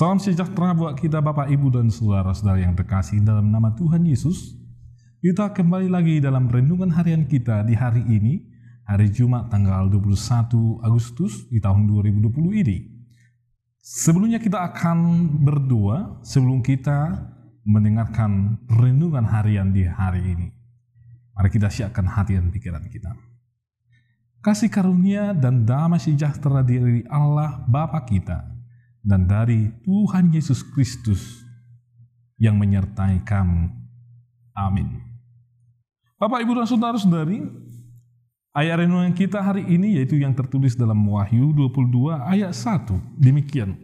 Salam sejahtera buat kita Bapak Ibu dan saudara-saudara yang terkasih dalam nama Tuhan Yesus. Kita kembali lagi dalam renungan harian kita di hari ini, hari Jumat tanggal 21 Agustus di tahun 2020 ini. Sebelumnya kita akan berdoa sebelum kita mendengarkan renungan harian di hari ini. Mari kita siapkan hati dan pikiran kita. Kasih karunia dan damai sejahtera dari Allah Bapa kita dan dari Tuhan Yesus Kristus yang menyertai kamu. Amin. Bapak, Ibu, dan Saudara-saudari, ayat renungan kita hari ini yaitu yang tertulis dalam Wahyu 22 ayat 1. Demikian.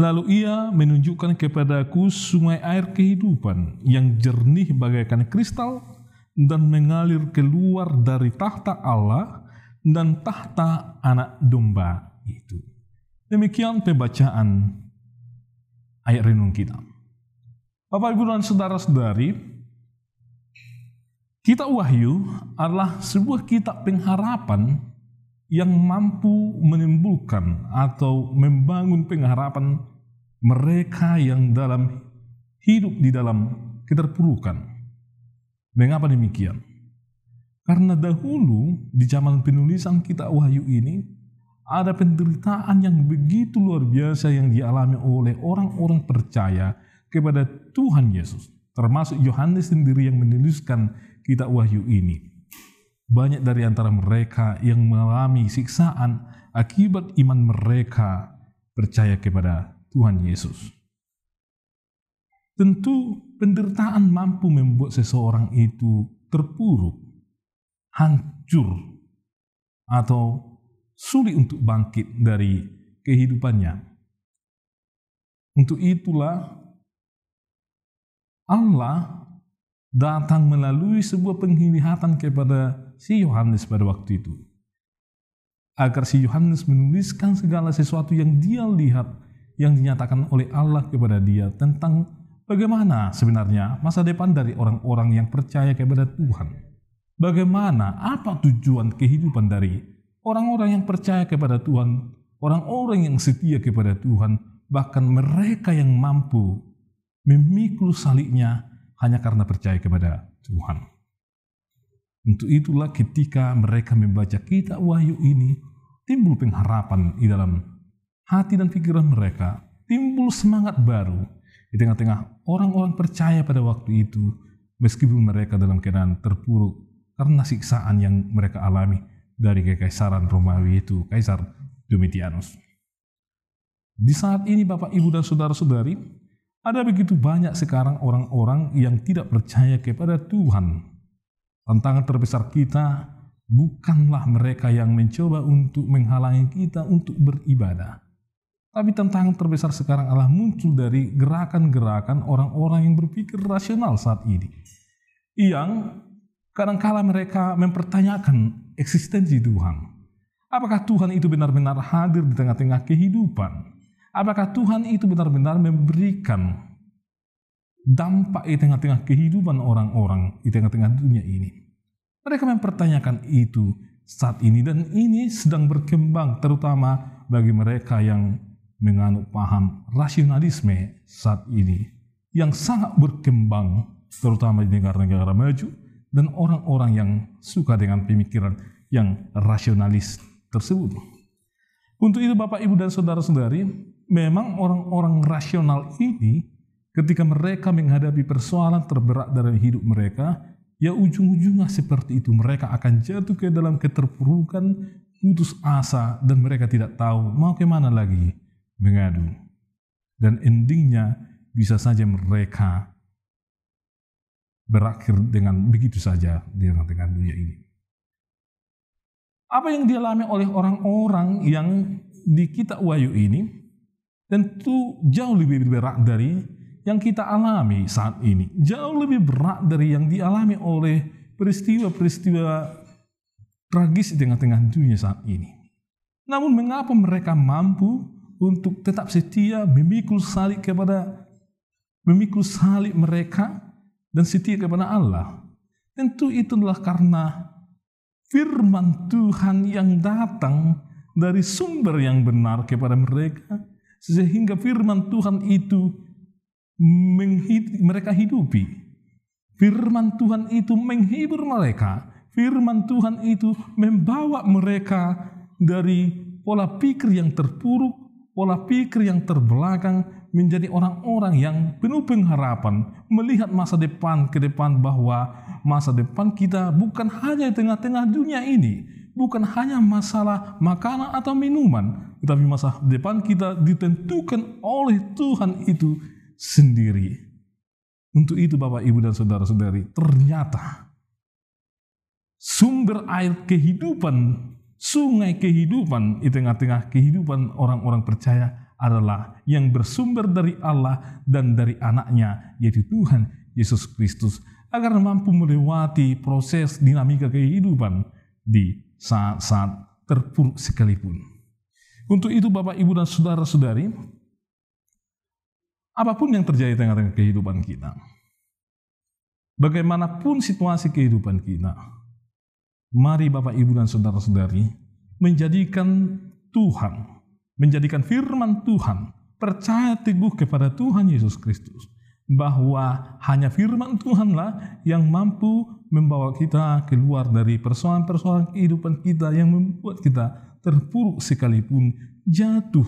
Lalu ia menunjukkan kepadaku sungai air kehidupan yang jernih bagaikan kristal dan mengalir keluar dari tahta Allah dan tahta anak domba itu. Demikian pembacaan ayat renung kita. Bapak, Ibu, dan Saudara-saudari, kitab Wahyu adalah sebuah kitab pengharapan yang mampu menimbulkan atau membangun pengharapan mereka yang dalam hidup di dalam keterpurukan. Mengapa demikian? Karena dahulu di zaman penulisan kitab Wahyu ini ada penderitaan yang begitu luar biasa yang dialami oleh orang-orang percaya kepada Tuhan Yesus. Termasuk Yohanes sendiri yang menuliskan kitab Wahyu ini. Banyak dari antara mereka yang mengalami siksaan akibat iman mereka percaya kepada Tuhan Yesus. Tentu penderitaan mampu membuat seseorang itu terpuruk, hancur, atau sulit untuk bangkit dari kehidupannya. Untuk itulah Allah datang melalui sebuah penglihatan kepada si Yohanes pada waktu itu. Agar si Yohanes menuliskan segala sesuatu yang dia lihat yang dinyatakan oleh Allah kepada dia tentang bagaimana sebenarnya masa depan dari orang-orang yang percaya kepada Tuhan. Bagaimana, apa tujuan kehidupan dari Orang-orang yang percaya kepada Tuhan, orang-orang yang setia kepada Tuhan, bahkan mereka yang mampu memikul salibnya hanya karena percaya kepada Tuhan. Untuk itulah ketika mereka membaca kitab Wahyu ini, timbul pengharapan di dalam hati dan pikiran mereka, timbul semangat baru di tengah-tengah orang-orang percaya pada waktu itu, meskipun mereka dalam keadaan terpuruk karena siksaan yang mereka alami dari kekaisaran Romawi itu, Kaisar Domitianus. Di saat ini Bapak, Ibu, dan Saudara-saudari, ada begitu banyak sekarang orang-orang yang tidak percaya kepada Tuhan. Tantangan terbesar kita bukanlah mereka yang mencoba untuk menghalangi kita untuk beribadah. Tapi tantangan terbesar sekarang adalah muncul dari gerakan-gerakan orang-orang yang berpikir rasional saat ini. Yang kadangkala mereka mempertanyakan eksistensi Tuhan. Apakah Tuhan itu benar-benar hadir di tengah-tengah kehidupan? Apakah Tuhan itu benar-benar memberikan dampak di tengah-tengah kehidupan orang-orang di tengah-tengah dunia ini? Mereka mempertanyakan itu saat ini dan ini sedang berkembang terutama bagi mereka yang menganut paham rasionalisme saat ini yang sangat berkembang terutama di negara-negara maju dan orang-orang yang suka dengan pemikiran yang rasionalis tersebut. Untuk itu Bapak, Ibu, dan Saudara-saudari, memang orang-orang rasional ini ketika mereka menghadapi persoalan terberat dalam hidup mereka, ya ujung-ujungnya seperti itu mereka akan jatuh ke dalam keterpurukan, putus asa dan mereka tidak tahu mau ke mana lagi mengadu. Dan endingnya bisa saja mereka berakhir dengan begitu saja di tengah dunia ini. Apa yang dialami oleh orang-orang yang di kitab Wahyu ini tentu jauh lebih berat dari yang kita alami saat ini jauh lebih berat dari yang dialami oleh peristiwa-peristiwa tragis di tengah-tengah dunia saat ini. Namun mengapa mereka mampu untuk tetap setia memikul salib kepada memikul salib mereka dan setia kepada Allah? Tentu itulah karena firman Tuhan yang datang dari sumber yang benar kepada mereka sehingga firman Tuhan itu mereka hidupi. Firman Tuhan itu menghibur mereka. Firman Tuhan itu membawa mereka dari pola pikir yang terpuruk, pola pikir yang terbelakang menjadi orang-orang yang penuh pengharapan melihat masa depan ke depan bahwa masa depan kita bukan hanya di tengah-tengah dunia ini, bukan hanya masalah makanan atau minuman, tetapi masa depan kita ditentukan oleh Tuhan itu sendiri. Untuk itu Bapak Ibu dan Saudara-saudari, ternyata sumber air kehidupan, sungai kehidupan di tengah-tengah kehidupan orang-orang percaya adalah yang bersumber dari Allah dan dari anaknya, yaitu Tuhan Yesus Kristus, agar mampu melewati proses dinamika kehidupan di saat-saat terpuruk sekalipun. Untuk itu Bapak Ibu dan Saudara-saudari, apa pun yang terjadi tengah-tengah kehidupan kita, bagaimanapun situasi kehidupan kita, mari Bapak, Ibu, dan Saudara-saudari menjadikan Tuhan, menjadikan firman Tuhan, percaya teguh kepada Tuhan Yesus Kristus, bahwa hanya firman Tuhanlah yang mampu membawa kita keluar dari persoalan-persoalan kehidupan kita yang membuat kita terpuruk sekalipun jatuh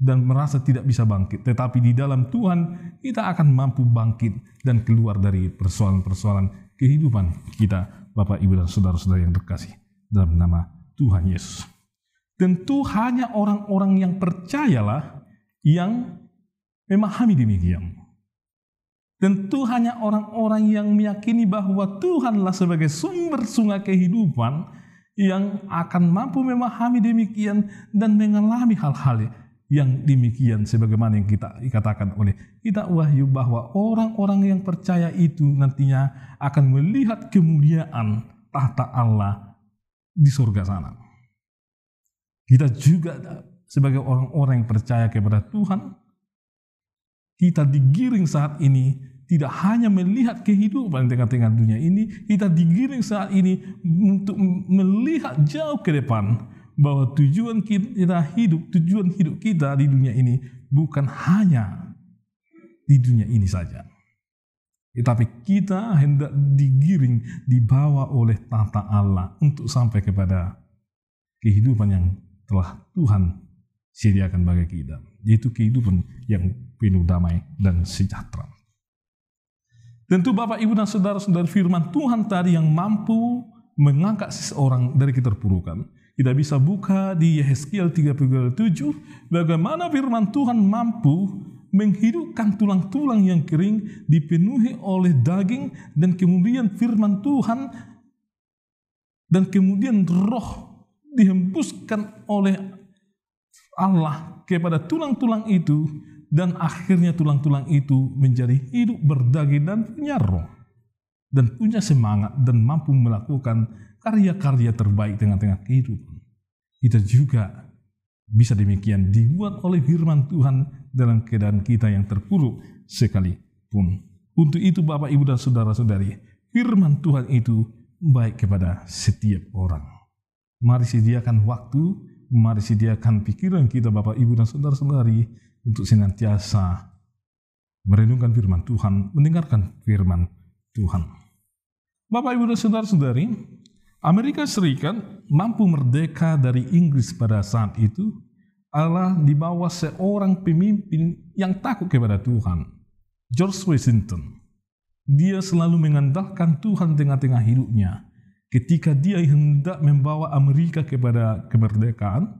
dan merasa tidak bisa bangkit. Tetapi di dalam Tuhan kita akan mampu bangkit dan keluar dari persoalan-persoalan kehidupan kita, Bapak, Ibu, dan saudara-saudara yang terkasih dalam nama Tuhan Yesus. Tentu hanya orang-orang yang percayalah yang memahami demikian. Tentu hanya orang-orang yang meyakini bahwa Tuhanlah sebagai sumber sungai kehidupan yang akan mampu memahami demikian dan mengalami hal-hal yang demikian sebagaimana yang kita dikatakan oleh kita wahyu bahwa orang-orang yang percaya itu nantinya akan melihat kemuliaan tahta Allah di surga sana. Kita juga sebagai orang-orang yang percaya kepada Tuhan, kita digiring saat ini tidak hanya melihat kehidupan di tengah-tengah dunia ini, kita digiring saat ini untuk melihat jauh ke depan bahwa tujuan kita hidup, tujuan hidup kita di dunia ini bukan hanya di dunia ini saja. Tetapi kita hendak digiring, dibawa oleh tata Allah untuk sampai kepada kehidupan yang telah Tuhan sediakan bagi kita. Yaitu kehidupan yang penuh damai dan sejahtera. Tentu Bapak, Ibu, dan Saudara-saudara firman Tuhan tadi yang mampu mengangkat seseorang dari keterpurukan kita bisa buka di Yehezkiel 37 bagaimana firman Tuhan mampu menghidupkan tulang-tulang yang kering dipenuhi oleh daging dan kemudian firman Tuhan dan kemudian roh dihembuskan oleh Allah kepada tulang-tulang itu dan akhirnya tulang-tulang itu menjadi hidup berdaging dan punya roh dan punya semangat dan mampu melakukan karya-karya terbaik tengah-tengah kehidupan. Kita juga bisa demikian dibuat oleh firman Tuhan dalam keadaan kita yang terpuruk sekalipun. Untuk itu Bapak, Ibu, dan Saudara-saudari, firman Tuhan itu baik kepada setiap orang. Mari sediakan waktu, mari sediakan pikiran kita Bapak, Ibu, dan Saudara-saudari untuk senantiasa merenungkan firman Tuhan, mendengarkan firman Tuhan. Bapak, Ibu, dan Saudara-saudari, Amerika Serikat mampu merdeka dari Inggris pada saat itu adalah di bawah seorang pemimpin yang takut kepada Tuhan. George Washington, dia selalu mengandalkan Tuhan tengah-tengah hidupnya. Ketika dia hendak membawa Amerika kepada kemerdekaan,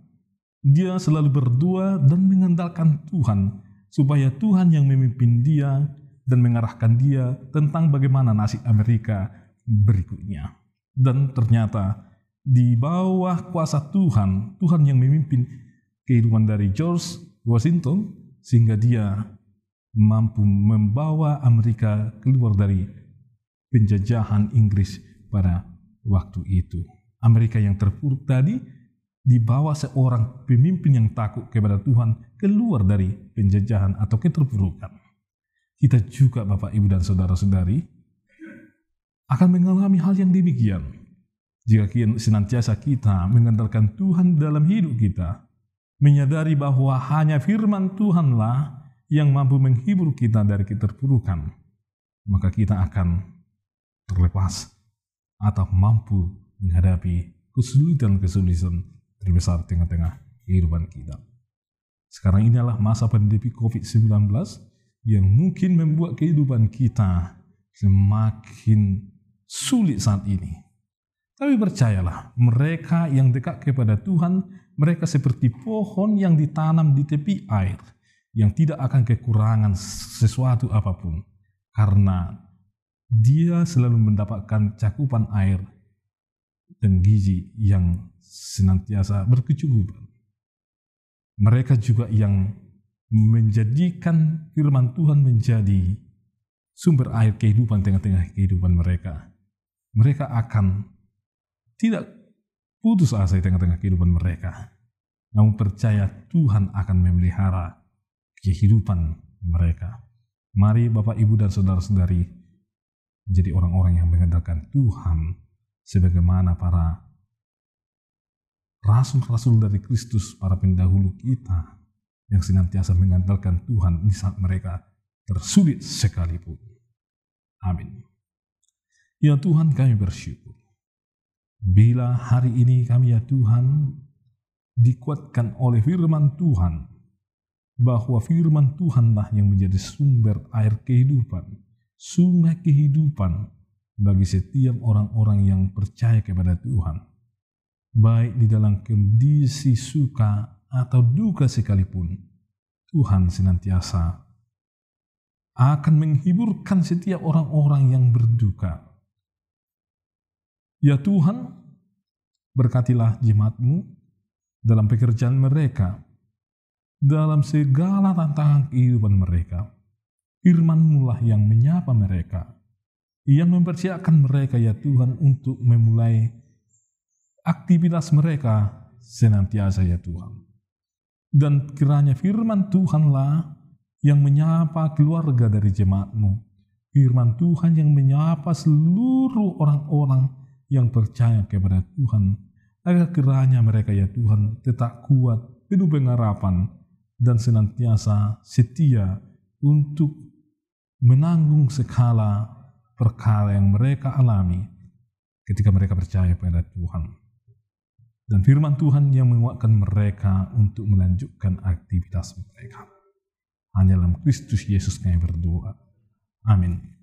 dia selalu berdoa dan mengandalkan Tuhan supaya Tuhan yang memimpin dia dan mengarahkan dia tentang bagaimana nasib Amerika berikutnya. Dan ternyata di bawah kuasa Tuhan, Tuhan yang memimpin kehidupan dari George Washington sehingga dia mampu membawa Amerika keluar dari penjajahan Inggris pada waktu itu. Amerika yang terpuruk tadi dibawa seorang pemimpin yang takut kepada Tuhan keluar dari penjajahan atau keterpurukan. Kita juga Bapak Ibu dan Saudara-saudari akan mengalami hal yang demikian. Jika senantiasa kita mengandalkan Tuhan dalam hidup kita, menyadari bahwa hanya firman Tuhanlah yang mampu menghibur kita dari keterpurukan, maka kita akan terlepas atau mampu menghadapi kesulitan-kesulitan terbesar tengah-tengah kehidupan kita. Sekarang inilah masa pandemi COVID-19 yang mungkin membuat kehidupan kita semakin sulit saat ini. Tapi percayalah, mereka yang dekat kepada Tuhan, mereka seperti pohon yang ditanam di tepi air yang tidak akan kekurangan sesuatu apa pun karena dia selalu mendapatkan cakupan air dan gizi yang senantiasa berkecukupan. Mereka juga yang menjadikan firman Tuhan menjadi sumber air kehidupan tengah-tengah kehidupan mereka. Mereka akan tidak putus asa di tengah-tengah kehidupan mereka. Namun percaya Tuhan akan memelihara kehidupan mereka. Mari Bapak Ibu dan Saudara-saudari menjadi orang-orang yang mengandalkan Tuhan sebagaimana para rasul-rasul dari Kristus, para pendahulu kita yang senantiasa mengandalkan Tuhan di saat mereka tersulit sekalipun. Amin. Ya Tuhan kami bersyukur. Bila hari ini kami ya Tuhan dikuatkan oleh firman Tuhan bahwa firman Tuhanlah yang menjadi sumber air kehidupan, sungai kehidupan bagi setiap orang-orang yang percaya kepada Tuhan. Baik di dalam kondisi suka atau duka sekalipun, Tuhan senantiasa akan menghiburkan setiap orang-orang yang berduka. Ya Tuhan, berkatilah jemaatmu dalam pekerjaan mereka, dalam segala tantangan kehidupan mereka. Firman lah yang menyapa mereka, yang mempersiapkan mereka ya Tuhan untuk memulai aktivitas mereka senantiasa ya Tuhan. Dan kiranya firman Tuhanlah yang menyapa keluarga dari jemaatmu. Firman Tuhan yang menyapa seluruh orang-orang yang percaya kepada Tuhan. Agar kiranya mereka ya Tuhan tetap kuat, penuh pengharapan, dan senantiasa setia untuk menanggung segala perkara yang mereka alami ketika mereka percaya pada Tuhan. Dan firman Tuhan yang menguatkan mereka untuk melanjutkan aktivitas mereka. Hanya dalam Kristus Yesus kami berdoa. Amin.